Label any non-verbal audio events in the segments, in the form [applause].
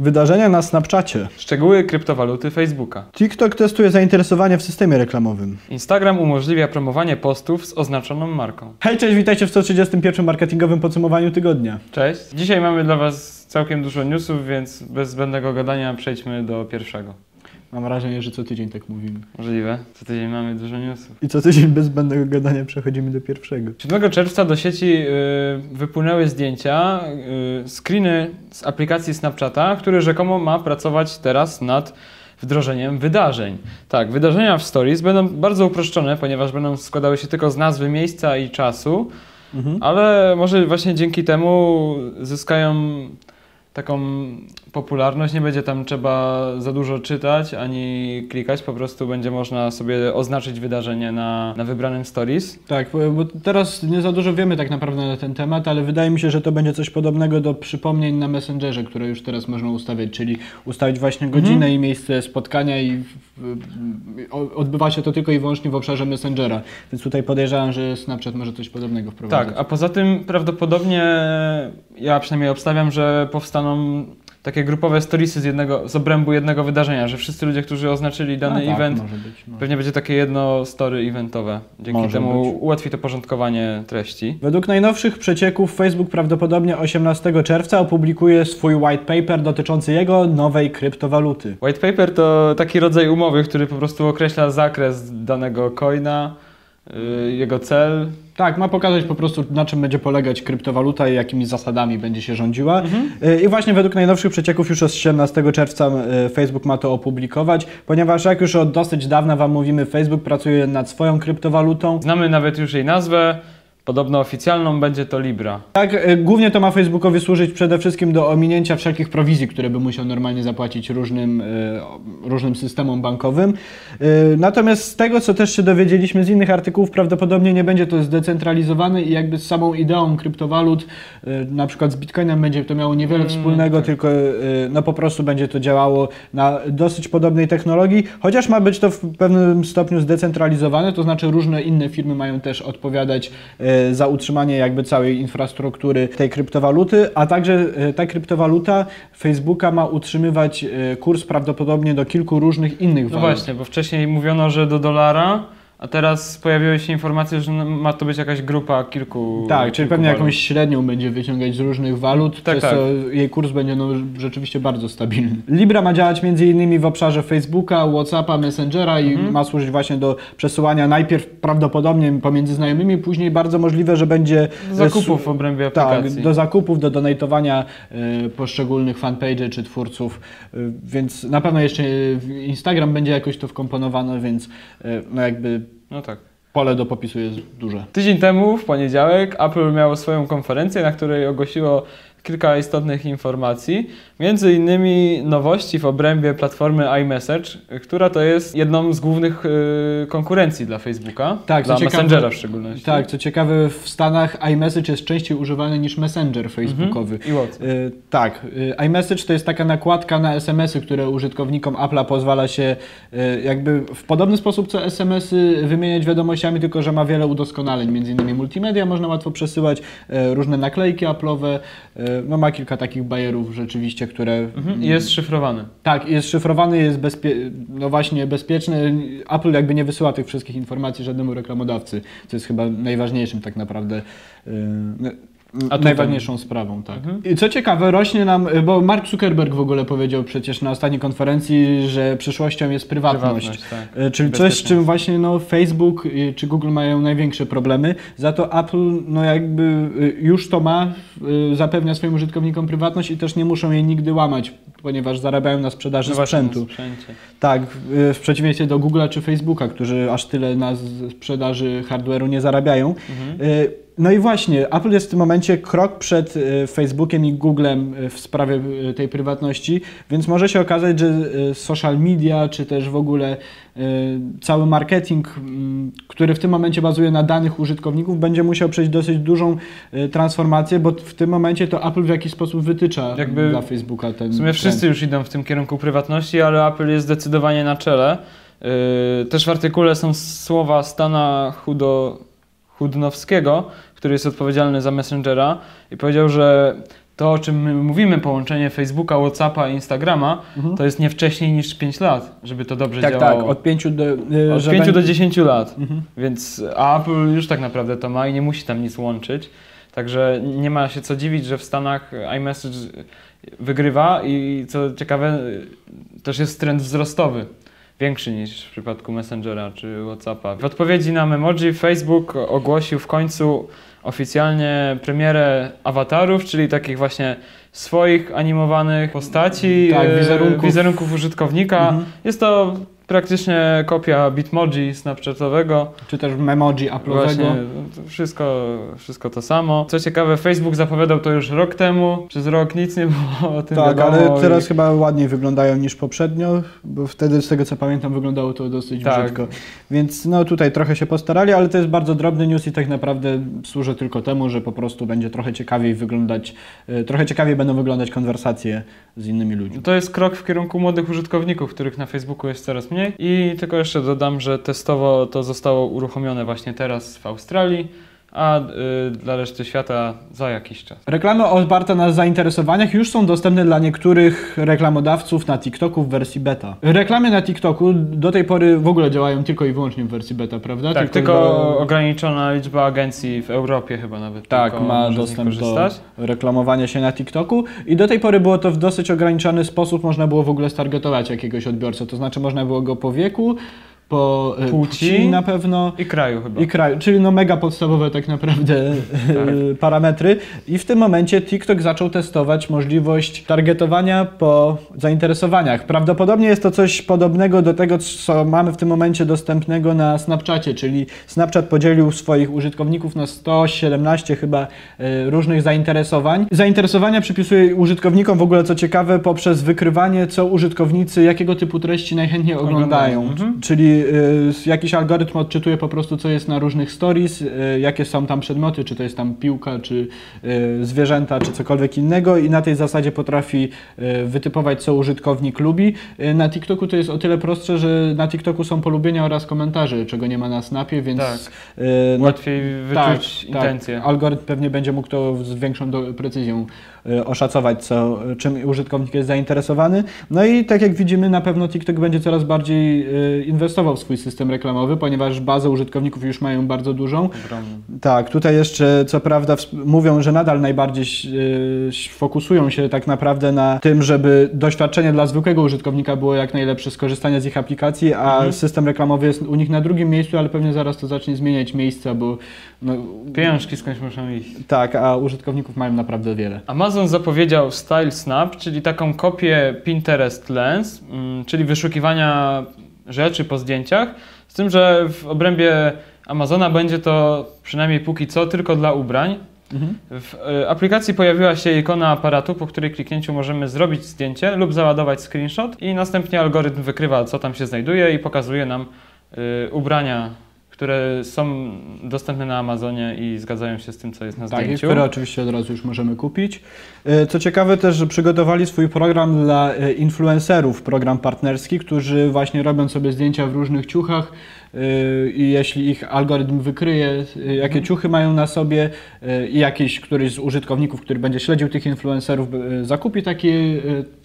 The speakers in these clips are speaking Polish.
Wydarzenia na Snapchacie. Szczegóły kryptowaluty Facebooka. TikTok testuje zainteresowanie w systemie reklamowym. Instagram umożliwia promowanie postów z oznaczoną marką. Hej, cześć, witajcie w 131 marketingowym podsumowaniu tygodnia. Cześć. Dzisiaj mamy dla Was całkiem dużo newsów, więc bez zbędnego gadania przejdźmy do pierwszego. Mam wrażenie, że co tydzień tak mówimy. Możliwe. Co tydzień mamy dużo newsów. I co tydzień bez zbędnego gadania przechodzimy do pierwszego. 7 czerwca do sieci y, wypłynęły zdjęcia, y, screeny z aplikacji Snapchata, który rzekomo ma pracować teraz nad wdrożeniem wydarzeń. Tak, wydarzenia w Stories będą bardzo uproszczone, ponieważ będą składały się tylko z nazwy miejsca i czasu, Mhm. ale może właśnie dzięki temu zyskają taką popularność, nie będzie tam trzeba za dużo czytać ani klikać, po prostu będzie można sobie oznaczyć wydarzenie na, na wybranym stories. Tak, bo teraz nie za dużo wiemy tak naprawdę na ten temat, ale wydaje mi się, że to będzie coś podobnego do przypomnień na Messengerze, które już teraz można ustawiać, czyli ustawić właśnie godzinę i miejsce spotkania i odbywa się to tylko i wyłącznie w obszarze Messengera. Więc tutaj podejrzewam, że Snapchat może coś podobnego wprowadzić. Tak, a poza tym prawdopodobnie ja przynajmniej obstawiam, że powstaną takie grupowe storiesy z, jednego, z obrębu jednego wydarzenia, że wszyscy ludzie, którzy oznaczyli dany A tak, event, Może być, może. pewnie będzie takie jedno story eventowe. Dzięki Może temu być. ułatwi to porządkowanie treści. Według najnowszych przecieków Facebook prawdopodobnie 18 czerwca opublikuje swój white paper dotyczący jego nowej kryptowaluty. White paper to taki rodzaj umowy, który po prostu określa zakres danego coina, yy, jego cel. Tak, ma pokazać po prostu na czym będzie polegać kryptowaluta i jakimi zasadami będzie się rządziła. Y, I właśnie według najnowszych przecieków już od 17 czerwca y, Facebook ma to opublikować, ponieważ jak już od dosyć dawna Wam mówimy, Facebook pracuje nad swoją kryptowalutą. Znamy nawet już jej nazwę, podobno oficjalną będzie to Libra. Tak, y, głównie to ma Facebookowi służyć przede wszystkim do ominięcia wszelkich prowizji, które by musiał normalnie zapłacić różnym, y, różnym systemom bankowym. Y, Natomiast z tego, co też się dowiedzieliśmy z innych artykułów, prawdopodobnie nie będzie to zdecentralizowane i jakby z samą ideą kryptowalut, na przykład z Bitcoinem będzie to miało niewiele wspólnego, tylko y, no po prostu będzie to działało na dosyć podobnej technologii, chociaż ma być to w pewnym stopniu zdecentralizowane, to znaczy różne inne firmy mają też odpowiadać e, za utrzymanie jakby całej infrastruktury tej kryptowaluty, a także e, ta kryptowaluta Facebooka ma utrzymywać e, kurs prawdopodobnie do kilku różnych innych No walut. właśnie, bo wcześniej mówiono, że do dolara, a teraz pojawiły się informacje, że ma to być jakaś grupa kilku. Tak, czyli kilku pewnie walut. jakąś średnią będzie wyciągać z różnych walut, Tak, przez tak. jej kurs będzie no, rzeczywiście bardzo stabilny. Libra ma działać m.in. w obszarze Facebooka, Whatsappa, Messengera i Mhm. ma służyć właśnie do przesyłania najpierw prawdopodobnie pomiędzy znajomymi, później bardzo możliwe, że będzie Do zakupów w obrębie Tak, aplikacji. do zakupów, do donatowania e, poszczególnych fanpage czy twórców, e, więc na pewno jeszcze Instagram będzie jakoś to wkomponowane, więc e, no jakby No tak. pole do popisu jest duże. Tydzień temu, w poniedziałek, Apple miało swoją konferencję, na której ogłosiło kilka istotnych informacji. Między innymi nowości w obrębie platformy iMessage, która to jest jedną z głównych y, konkurencji dla Facebooka. Tak, dla ciekawe- Messengera w szczególności. Tak, co ciekawe, w Stanach iMessage jest częściej używany niż Messenger facebookowy. I WhatsApp. Y, tak, y, iMessage to jest taka nakładka na SMS-y, które użytkownikom Apple'a pozwala się jakby w podobny sposób co SMS-y wymieniać wiadomościami, tylko że ma wiele udoskonaleń, między innymi multimedia można łatwo przesyłać, różne naklejki Apple'owe, no ma kilka takich bajerów rzeczywiście, które Mhm. Jest szyfrowany. tak, jest szyfrowany, jest bezpie- no właśnie bezpieczny. Apple jakby nie wysyła tych wszystkich informacji żadnemu reklamodawcy, co jest chyba najważniejszym tak naprawdę. Atutem. najważniejszą sprawą, tak. Mhm. I co ciekawe, rośnie nam, bo Mark Zuckerberg w ogóle powiedział przecież na ostatniej konferencji, że przyszłością jest prywatność. Prywatność, tak. E, Czyli coś, z czym właśnie no, Facebook czy Google mają największe problemy. Za to Apple no, jakby y, już to ma, y, zapewnia swoim użytkownikom prywatność i też nie muszą jej nigdy łamać, ponieważ zarabiają na sprzedaży No sprzętu. na. Tak, w, przeciwieństwie do Google'a czy Facebooka, którzy aż tyle na sprzedaży hardware'u nie zarabiają. Mhm. No i właśnie, Apple jest w tym momencie krok przed y, Facebookiem i Googlem y, w sprawie y, tej prywatności, więc może się okazać, że social media, czy też w ogóle cały marketing, który w tym momencie bazuje na danych użytkowników, będzie musiał przejść dosyć dużą transformację, bo w tym momencie to Apple w jakiś sposób wytycza Jakby dla Facebooka ten W sumie trend. wszyscy już idą w tym kierunku prywatności, ale Apple jest zdecydowanie na czele. Też w artykule są słowa Stana Chudo, Chudnowskiego, który jest odpowiedzialny za Messengera i powiedział, że to, o czym my mówimy, połączenie Facebooka, Whatsappa i Instagrama, to jest nie wcześniej niż 5 lat, żeby to dobrze Tak, działało. tak, od 5 do... y, Od że 5 będzie- do 10 lat. Mhm. Więc Apple już tak naprawdę to ma i nie musi tam nic łączyć. Także nie ma się co dziwić, że w Stanach iMessage wygrywa i co ciekawe, też jest trend wzrostowy. Większy niż w przypadku Messengera czy Whatsappa. W odpowiedzi na Memoji Facebook ogłosił w końcu oficjalnie premierę awatarów, czyli takich właśnie swoich animowanych postaci, Tak, e, wizerunków. wizerunków użytkownika. Mhm. Jest to praktycznie kopia Bitmoji Snapchatowego. Czy też memoji Właśnie, Apple'owego. to wszystko, wszystko to samo. Co ciekawe, Facebook zapowiadał to już rok temu. Przez rok nic nie było o tym Tak, wiadomo. ale teraz I- chyba ładniej wyglądają niż poprzednio, bo wtedy z tego co pamiętam wyglądało to dosyć Tak. brzydko. Więc no tutaj trochę się postarali, ale to jest bardzo drobny news i tak naprawdę służy tylko temu, że po prostu będzie trochę ciekawiej wyglądać, e, trochę ciekawiej będą wyglądać konwersacje z innymi ludźmi. To jest krok w kierunku młodych użytkowników, których na Facebooku jest coraz mniej. I tylko jeszcze dodam, że testowo to zostało uruchomione właśnie teraz w Australii, a y, dla reszty świata za jakiś czas. Reklamy oparte na zainteresowaniach już są dostępne dla niektórych reklamodawców na TikToku w wersji beta. Reklamy na TikToku do tej pory w ogóle działają tylko i wyłącznie w wersji beta, prawda? Tak, tylko ograniczona liczba agencji w Europie chyba nawet Tak, tylko ma dostęp do reklamowania się na TikToku i do tej pory było to w dosyć ograniczony sposób, można było w ogóle stargetować jakiegoś odbiorcę, to znaczy można było go po wieku, po e, Płci. na pewno I kraju chyba. i kraju, czyli no mega podstawowe tak naprawdę Tak. parametry i w tym momencie TikTok zaczął testować możliwość targetowania po zainteresowaniach. Prawdopodobnie jest to coś podobnego do tego, co mamy w tym momencie dostępnego na Snapchacie, czyli Snapchat podzielił swoich użytkowników na 117 chyba e, różnych zainteresowań. Zainteresowania przypisuje użytkownikom w ogóle co ciekawe poprzez wykrywanie, co użytkownicy, jakiego typu treści najchętniej oglądają. Mhm. Czyli jakiś algorytm odczytuje po prostu, co jest na różnych stories, y, jakie są tam przedmioty, czy to jest tam piłka, czy y, zwierzęta, czy cokolwiek innego i na tej zasadzie potrafi y, wytypować, co użytkownik lubi. Y, na TikToku to jest o tyle prostsze, że na Tiktoku są polubienia oraz komentarze, czego nie ma na Snapie, więc Tak. y, no, Łatwiej wyczuć intencje. Tak. Algorytm pewnie będzie mógł to z większą do, precyzją y, oszacować, co, czym użytkownik jest zainteresowany. No i tak jak widzimy, na pewno TikTok będzie coraz bardziej y, inwestował w swój system reklamowy, ponieważ bazę użytkowników już mają bardzo dużą. Ogromny. Tak, tutaj jeszcze co prawda mówią, że nadal najbardziej y, fokusują się tak naprawdę na tym, żeby doświadczenie dla zwykłego użytkownika było jak najlepsze skorzystanie z ich aplikacji, a Mhm. system reklamowy jest u nich na drugim miejscu, ale pewnie zaraz to zacznie zmieniać miejsca, bo no, Pieniążki skądś muszą iść. tak, a użytkowników mają naprawdę wiele. Amazon zapowiedział Style Snap, czyli taką kopię Pinterest Lens, mm, czyli wyszukiwania rzeczy po zdjęciach, z tym, że w obrębie Amazona będzie to przynajmniej póki co tylko dla ubrań. Mhm. W y, aplikacji pojawiła się ikona aparatu, po której kliknięciu możemy zrobić zdjęcie lub załadować screenshot i następnie algorytm wykrywa, co tam się znajduje i pokazuje nam y, ubrania, które są dostępne na Amazonie i zgadzają się z tym, co jest na Tak, zdjęciu. które oczywiście od razu już możemy kupić. E, Co ciekawe też, że przygotowali swój program dla e, influencerów, program partnerski, którzy właśnie robią sobie zdjęcia w różnych ciuchach i jeśli ich algorytm wykryje, e, jakie Mhm. ciuchy mają na sobie e, i jakiś któryś z użytkowników, który będzie śledził tych influencerów, zakupi takie,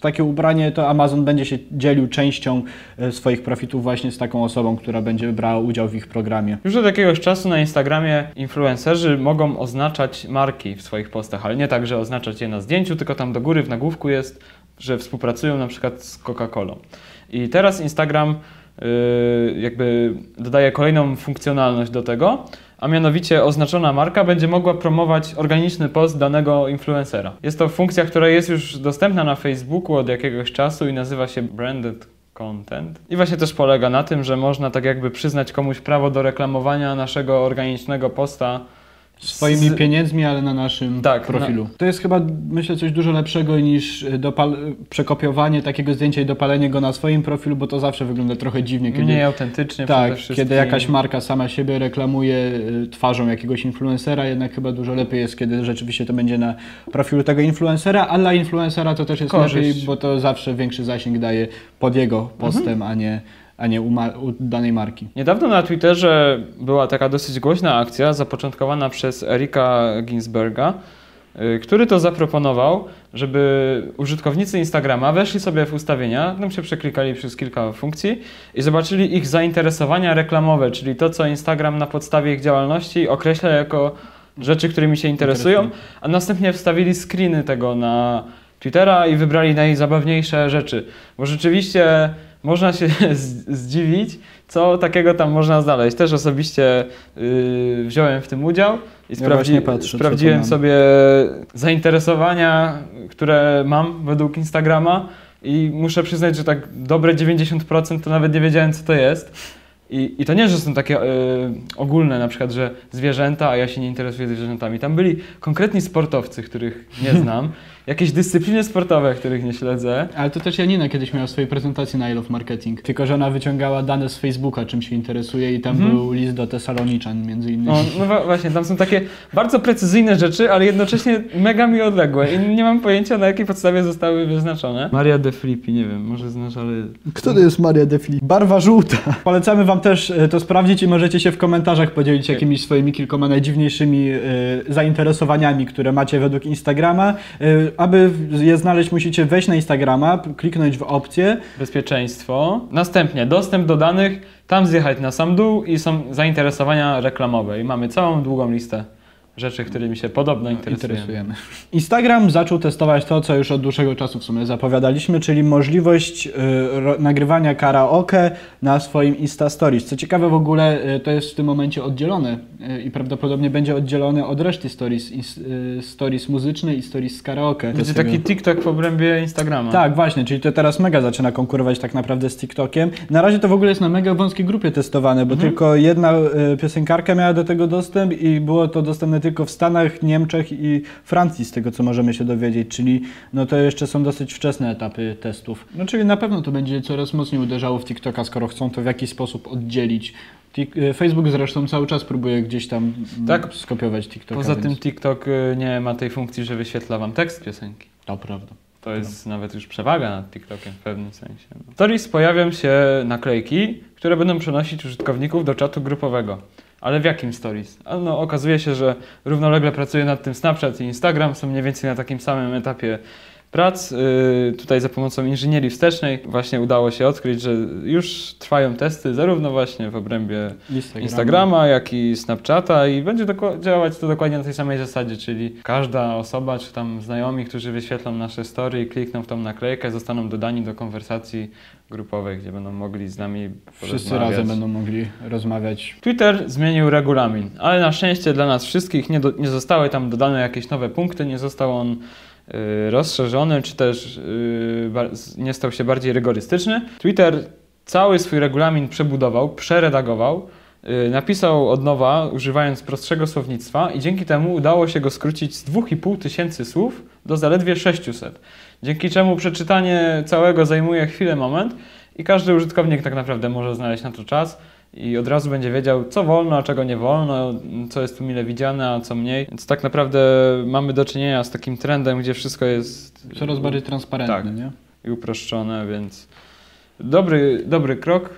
takie ubranie, to Amazon będzie się dzielił częścią swoich profitów właśnie z taką osobą, która będzie brała udział w ich programie. Już od jakiegoś czasu na Instagramie influencerzy mogą oznaczać marki w swoich postach, ale nie tak, że oznaczać je na zdjęciu, tylko tam do góry w nagłówku jest, że współpracują na przykład z Coca-Colą. I teraz Instagram jakby dodaje kolejną funkcjonalność do tego, a mianowicie oznaczona marka będzie mogła promować organiczny post danego influencera. Jest to funkcja, która jest już dostępna na Facebooku od jakiegoś czasu i nazywa się Branded Content. I właśnie też polega na tym, że można tak jakby przyznać komuś prawo do reklamowania naszego organicznego posta Swoimi Z- pieniędzmi, ale na naszym Tak, profilu. To jest chyba, myślę, coś dużo lepszego niż y, dopal- przekopiowanie takiego zdjęcia i dopalenie go na swoim profilu, bo to zawsze wygląda trochę dziwnie, kiedy, mniej autentycznie tak, wszystkim. kiedy jakaś marka sama siebie reklamuje y, twarzą jakiegoś influencera, jednak chyba dużo lepiej jest, kiedy rzeczywiście to będzie na profilu tego influencera, a dla influencera to też jest Korzyść. lepiej, bo to zawsze większy zasięg daje pod jego postem, Mhm. a nie, a nie u, u danej marki. Niedawno na Twitterze była taka dosyć głośna akcja zapoczątkowana przez Erika Ginsberga, y, który to zaproponował, żeby użytkownicy Instagrama weszli sobie w ustawienia, tam się przeklikali przez kilka funkcji i zobaczyli ich zainteresowania reklamowe, czyli to, co Instagram na podstawie ich działalności określa jako rzeczy, którymi się interesują, Interesują. a następnie wstawili screeny tego na Twittera i wybrali najzabawniejsze rzeczy. Bo rzeczywiście można się [laughs] zdziwić, co takiego tam można znaleźć. Też osobiście yy, wziąłem w tym udział i sprawdzi- patrzę, sprawdziłem sobie zainteresowania, które mam według Instagrama i muszę przyznać, że tak dobre 90% to nawet nie wiedziałem, co to jest. I, I to nie, że są takie y, ogólne, na przykład, że zwierzęta, a ja się nie interesuję zwierzętami. Tam byli konkretni sportowcy, których nie [laughs] znam, jakieś dyscypliny sportowe, których nie śledzę. Ale to też Janina kiedyś miała w swojej prezentacji na I Love Marketing. Tylko, że ona wyciągała dane z Facebooka, czym się interesuje i tam Mhm. był list do Tesaloniczan między innymi. No, no właśnie, tam są takie bardzo precyzyjne rzeczy, ale jednocześnie mega mi odległe i nie mam pojęcia, na jakiej podstawie zostały wyznaczone. Maria de Filippi, nie wiem, może znasz, ale Kto to jest Maria de Filip? Barwa żółta. Polecamy wam też e, to sprawdzić i możecie się w komentarzach podzielić jakimiś swoimi kilkoma najdziwniejszymi e, zainteresowaniami, które macie według Instagrama. E, aby je znaleźć, musicie wejść na Instagrama, kliknąć w opcję. bezpieczeństwo. Następnie dostęp do danych, tam zjechać na sam dół i są zainteresowania reklamowe. I mamy całą długą listę rzeczy, którymi się podobno interesujemy. Interesujemy. Instagram zaczął testować to, co już od dłuższego czasu w sumie zapowiadaliśmy, czyli możliwość y, ro, nagrywania karaoke na swoim Insta Stories. Co ciekawe w ogóle y, to jest w tym momencie oddzielone y, i prawdopodobnie będzie oddzielone od reszty stories, ins- y, stories muzyczne i stories z karaoke. Będzie To jest taki TikTok w obrębie Instagrama. tak, właśnie, czyli to teraz mega zaczyna konkurować tak naprawdę z TikTokiem. Na razie to w ogóle jest na mega wąskiej grupie testowane, bo Mhm. tylko jedna y, piosenkarka miała do tego dostęp i było to dostępne tylko w Stanach, Niemczech i Francji, z tego co możemy się dowiedzieć, czyli no to jeszcze są dosyć wczesne etapy testów. No czyli na pewno to będzie coraz mocniej uderzało w TikToka, skoro chcą to w jakiś sposób oddzielić. Y, Facebook zresztą cały czas próbuje gdzieś tam mm, Tak. skopiować TikToka. Poza więc tym TikTok y, nie ma tej funkcji, że wyświetla wam tekst piosenki. To prawda. To jest nawet już przewaga nad TikTokiem w pewnym sensie. No. W Stories pojawią się naklejki, które będą przenosić użytkowników do czatu grupowego. Ale w jakim stories? A no, okazuje się, że równolegle pracuje nad tym Snapchat i Instagram, są mniej więcej na takim samym etapie prac. Yy, tutaj za pomocą inżynierii wstecznej właśnie udało się odkryć, że już trwają testy zarówno właśnie w obrębie Instagram. Instagrama, jak i Snapchata i będzie działać to dokładnie na tej samej zasadzie, czyli każda osoba, czy tam znajomi, którzy wyświetlą nasze story i klikną w tą naklejkę, zostaną dodani do konwersacji grupowej, gdzie będą mogli z nami Wszyscy razem będą mogli rozmawiać. Twitter zmienił regulamin, ale na szczęście dla nas wszystkich nie, do, nie zostały tam dodane jakieś nowe punkty, nie został on y, rozszerzony, czy też y, nie stał się bardziej rygorystyczny. Twitter cały swój regulamin przebudował, przeredagował, y, napisał od nowa, używając prostszego słownictwa i dzięki temu udało się go skrócić z 2,5 tysięcy słów do zaledwie 600. Dzięki czemu przeczytanie całego zajmuje chwilę, moment i każdy użytkownik tak naprawdę może znaleźć na to czas i od razu będzie wiedział, co wolno, a czego nie wolno, co jest tu mile widziane, a co mniej. Więc tak naprawdę mamy do czynienia z takim trendem, gdzie wszystko jest Coraz bardziej transparentne, Tak. nie? i uproszczone, więc dobry, dobry krok.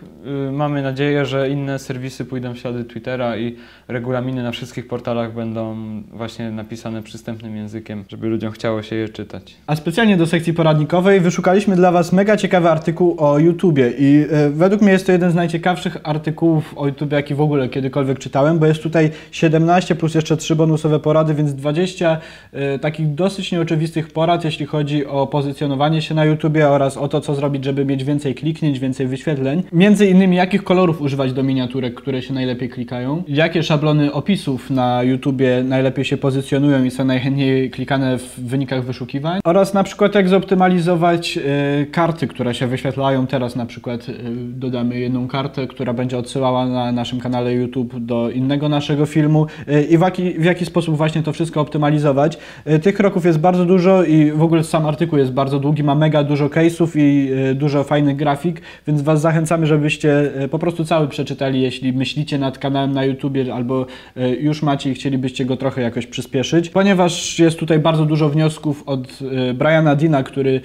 Y, Mamy nadzieję, że inne serwisy pójdą w ślady Twittera i regulaminy na wszystkich portalach będą właśnie napisane przystępnym językiem, żeby ludziom chciało się je czytać. A specjalnie do sekcji poradnikowej wyszukaliśmy dla Was mega ciekawy artykuł o YouTubie i e, według mnie jest to jeden z najciekawszych artykułów o YouTubie, jaki w ogóle kiedykolwiek czytałem, bo jest tutaj 17 plus jeszcze 3 bonusowe porady, więc 20 e, takich dosyć nieoczywistych porad, jeśli chodzi o pozycjonowanie się na YouTubie oraz o to, co zrobić, żeby mieć więcej kliknięć, więcej wyświetleń. Między innymi jakich kolorów używać do miniaturek, które się najlepiej klikają, jakie szablony opisów na YouTubie najlepiej się pozycjonują i są najchętniej klikane w wynikach wyszukiwań oraz na przykład jak zoptymalizować e, karty, które się wyświetlają teraz na przykład e, dodamy jedną kartę, która będzie odsyłała na naszym kanale YouTube do innego naszego filmu e, i w jaki, w jaki sposób właśnie to wszystko optymalizować. Tych kroków jest bardzo dużo i w ogóle sam artykuł jest bardzo długi, ma mega dużo case'ów i dużo fajnych grafik, więc Was zachęcamy, żebyście e, po prostu cały przeczytali, jeśli myślicie nad kanałem na YouTubie albo e, już macie i chcielibyście go trochę jakoś przyspieszyć, ponieważ jest tutaj bardzo dużo wniosków od e, Briana Dina, który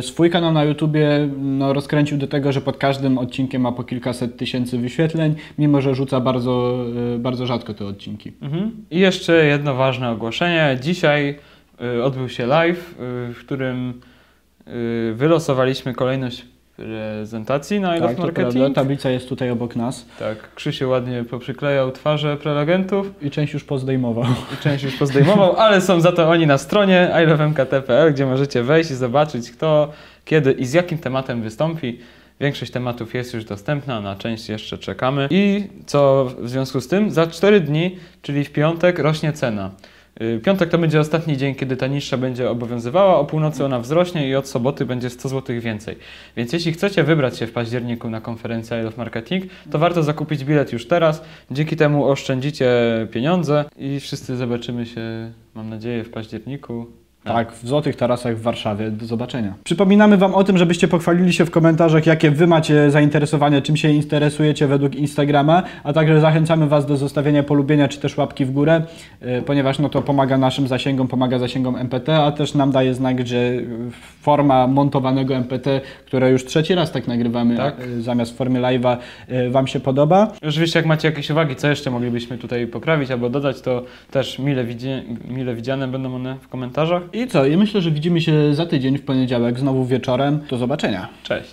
swój kanał na YouTubie no, rozkręcił do tego, że pod każdym odcinkiem ma po kilkaset tysięcy wyświetleń, mimo że rzuca bardzo, bardzo rzadko te odcinki. Mhm. I jeszcze jedno ważne ogłoszenie. Dzisiaj odbył się live, w którym wylosowaliśmy kolejność prezentacji na Love Tak, prawda. Marketing. Tablica jest tutaj obok nas Tak, Krzysiu ładnie poprzyklejał twarze prelegentów i część już pozdejmował. i część już pozdejmował, ale są za to oni na stronie ilovemkt.pl, gdzie możecie wejść i zobaczyć kto, kiedy i z jakim tematem wystąpi. Większość tematów jest już dostępna, na część jeszcze czekamy. I co w związku z tym? Za 4 dni, czyli w piątek, rośnie cena. Y, Piątek to będzie ostatni dzień, kiedy ta niższa będzie obowiązywała, o północy ona wzrośnie i od soboty będzie 100 zł więcej. Więc jeśli chcecie wybrać się w październiku na konferencję I Love Marketing, to warto zakupić bilet już teraz. Dzięki temu oszczędzicie pieniądze i wszyscy zobaczymy się, mam nadzieję, w październiku. Tak, w Złotych Tarasach w Warszawie. Do zobaczenia. Przypominamy Wam o tym, żebyście pochwalili się w komentarzach, jakie Wy macie zainteresowania, czym się interesujecie według Instagrama, a także zachęcamy Was do zostawienia polubienia czy też łapki w górę, y, ponieważ no to pomaga naszym zasięgom, pomaga zasięgom MPT, a też nam daje znak, że forma montowanego MPT, które już trzeci raz tak nagrywamy Tak. y, zamiast formy live'a, y, Wam się podoba. Oczywiście, jak macie jakieś uwagi, co jeszcze moglibyśmy tutaj poprawić albo dodać, to też mile, widzie, mile widziane będą one w komentarzach. I co? I myślę, że widzimy się za tydzień w poniedziałek, znowu wieczorem. Do zobaczenia. Cześć!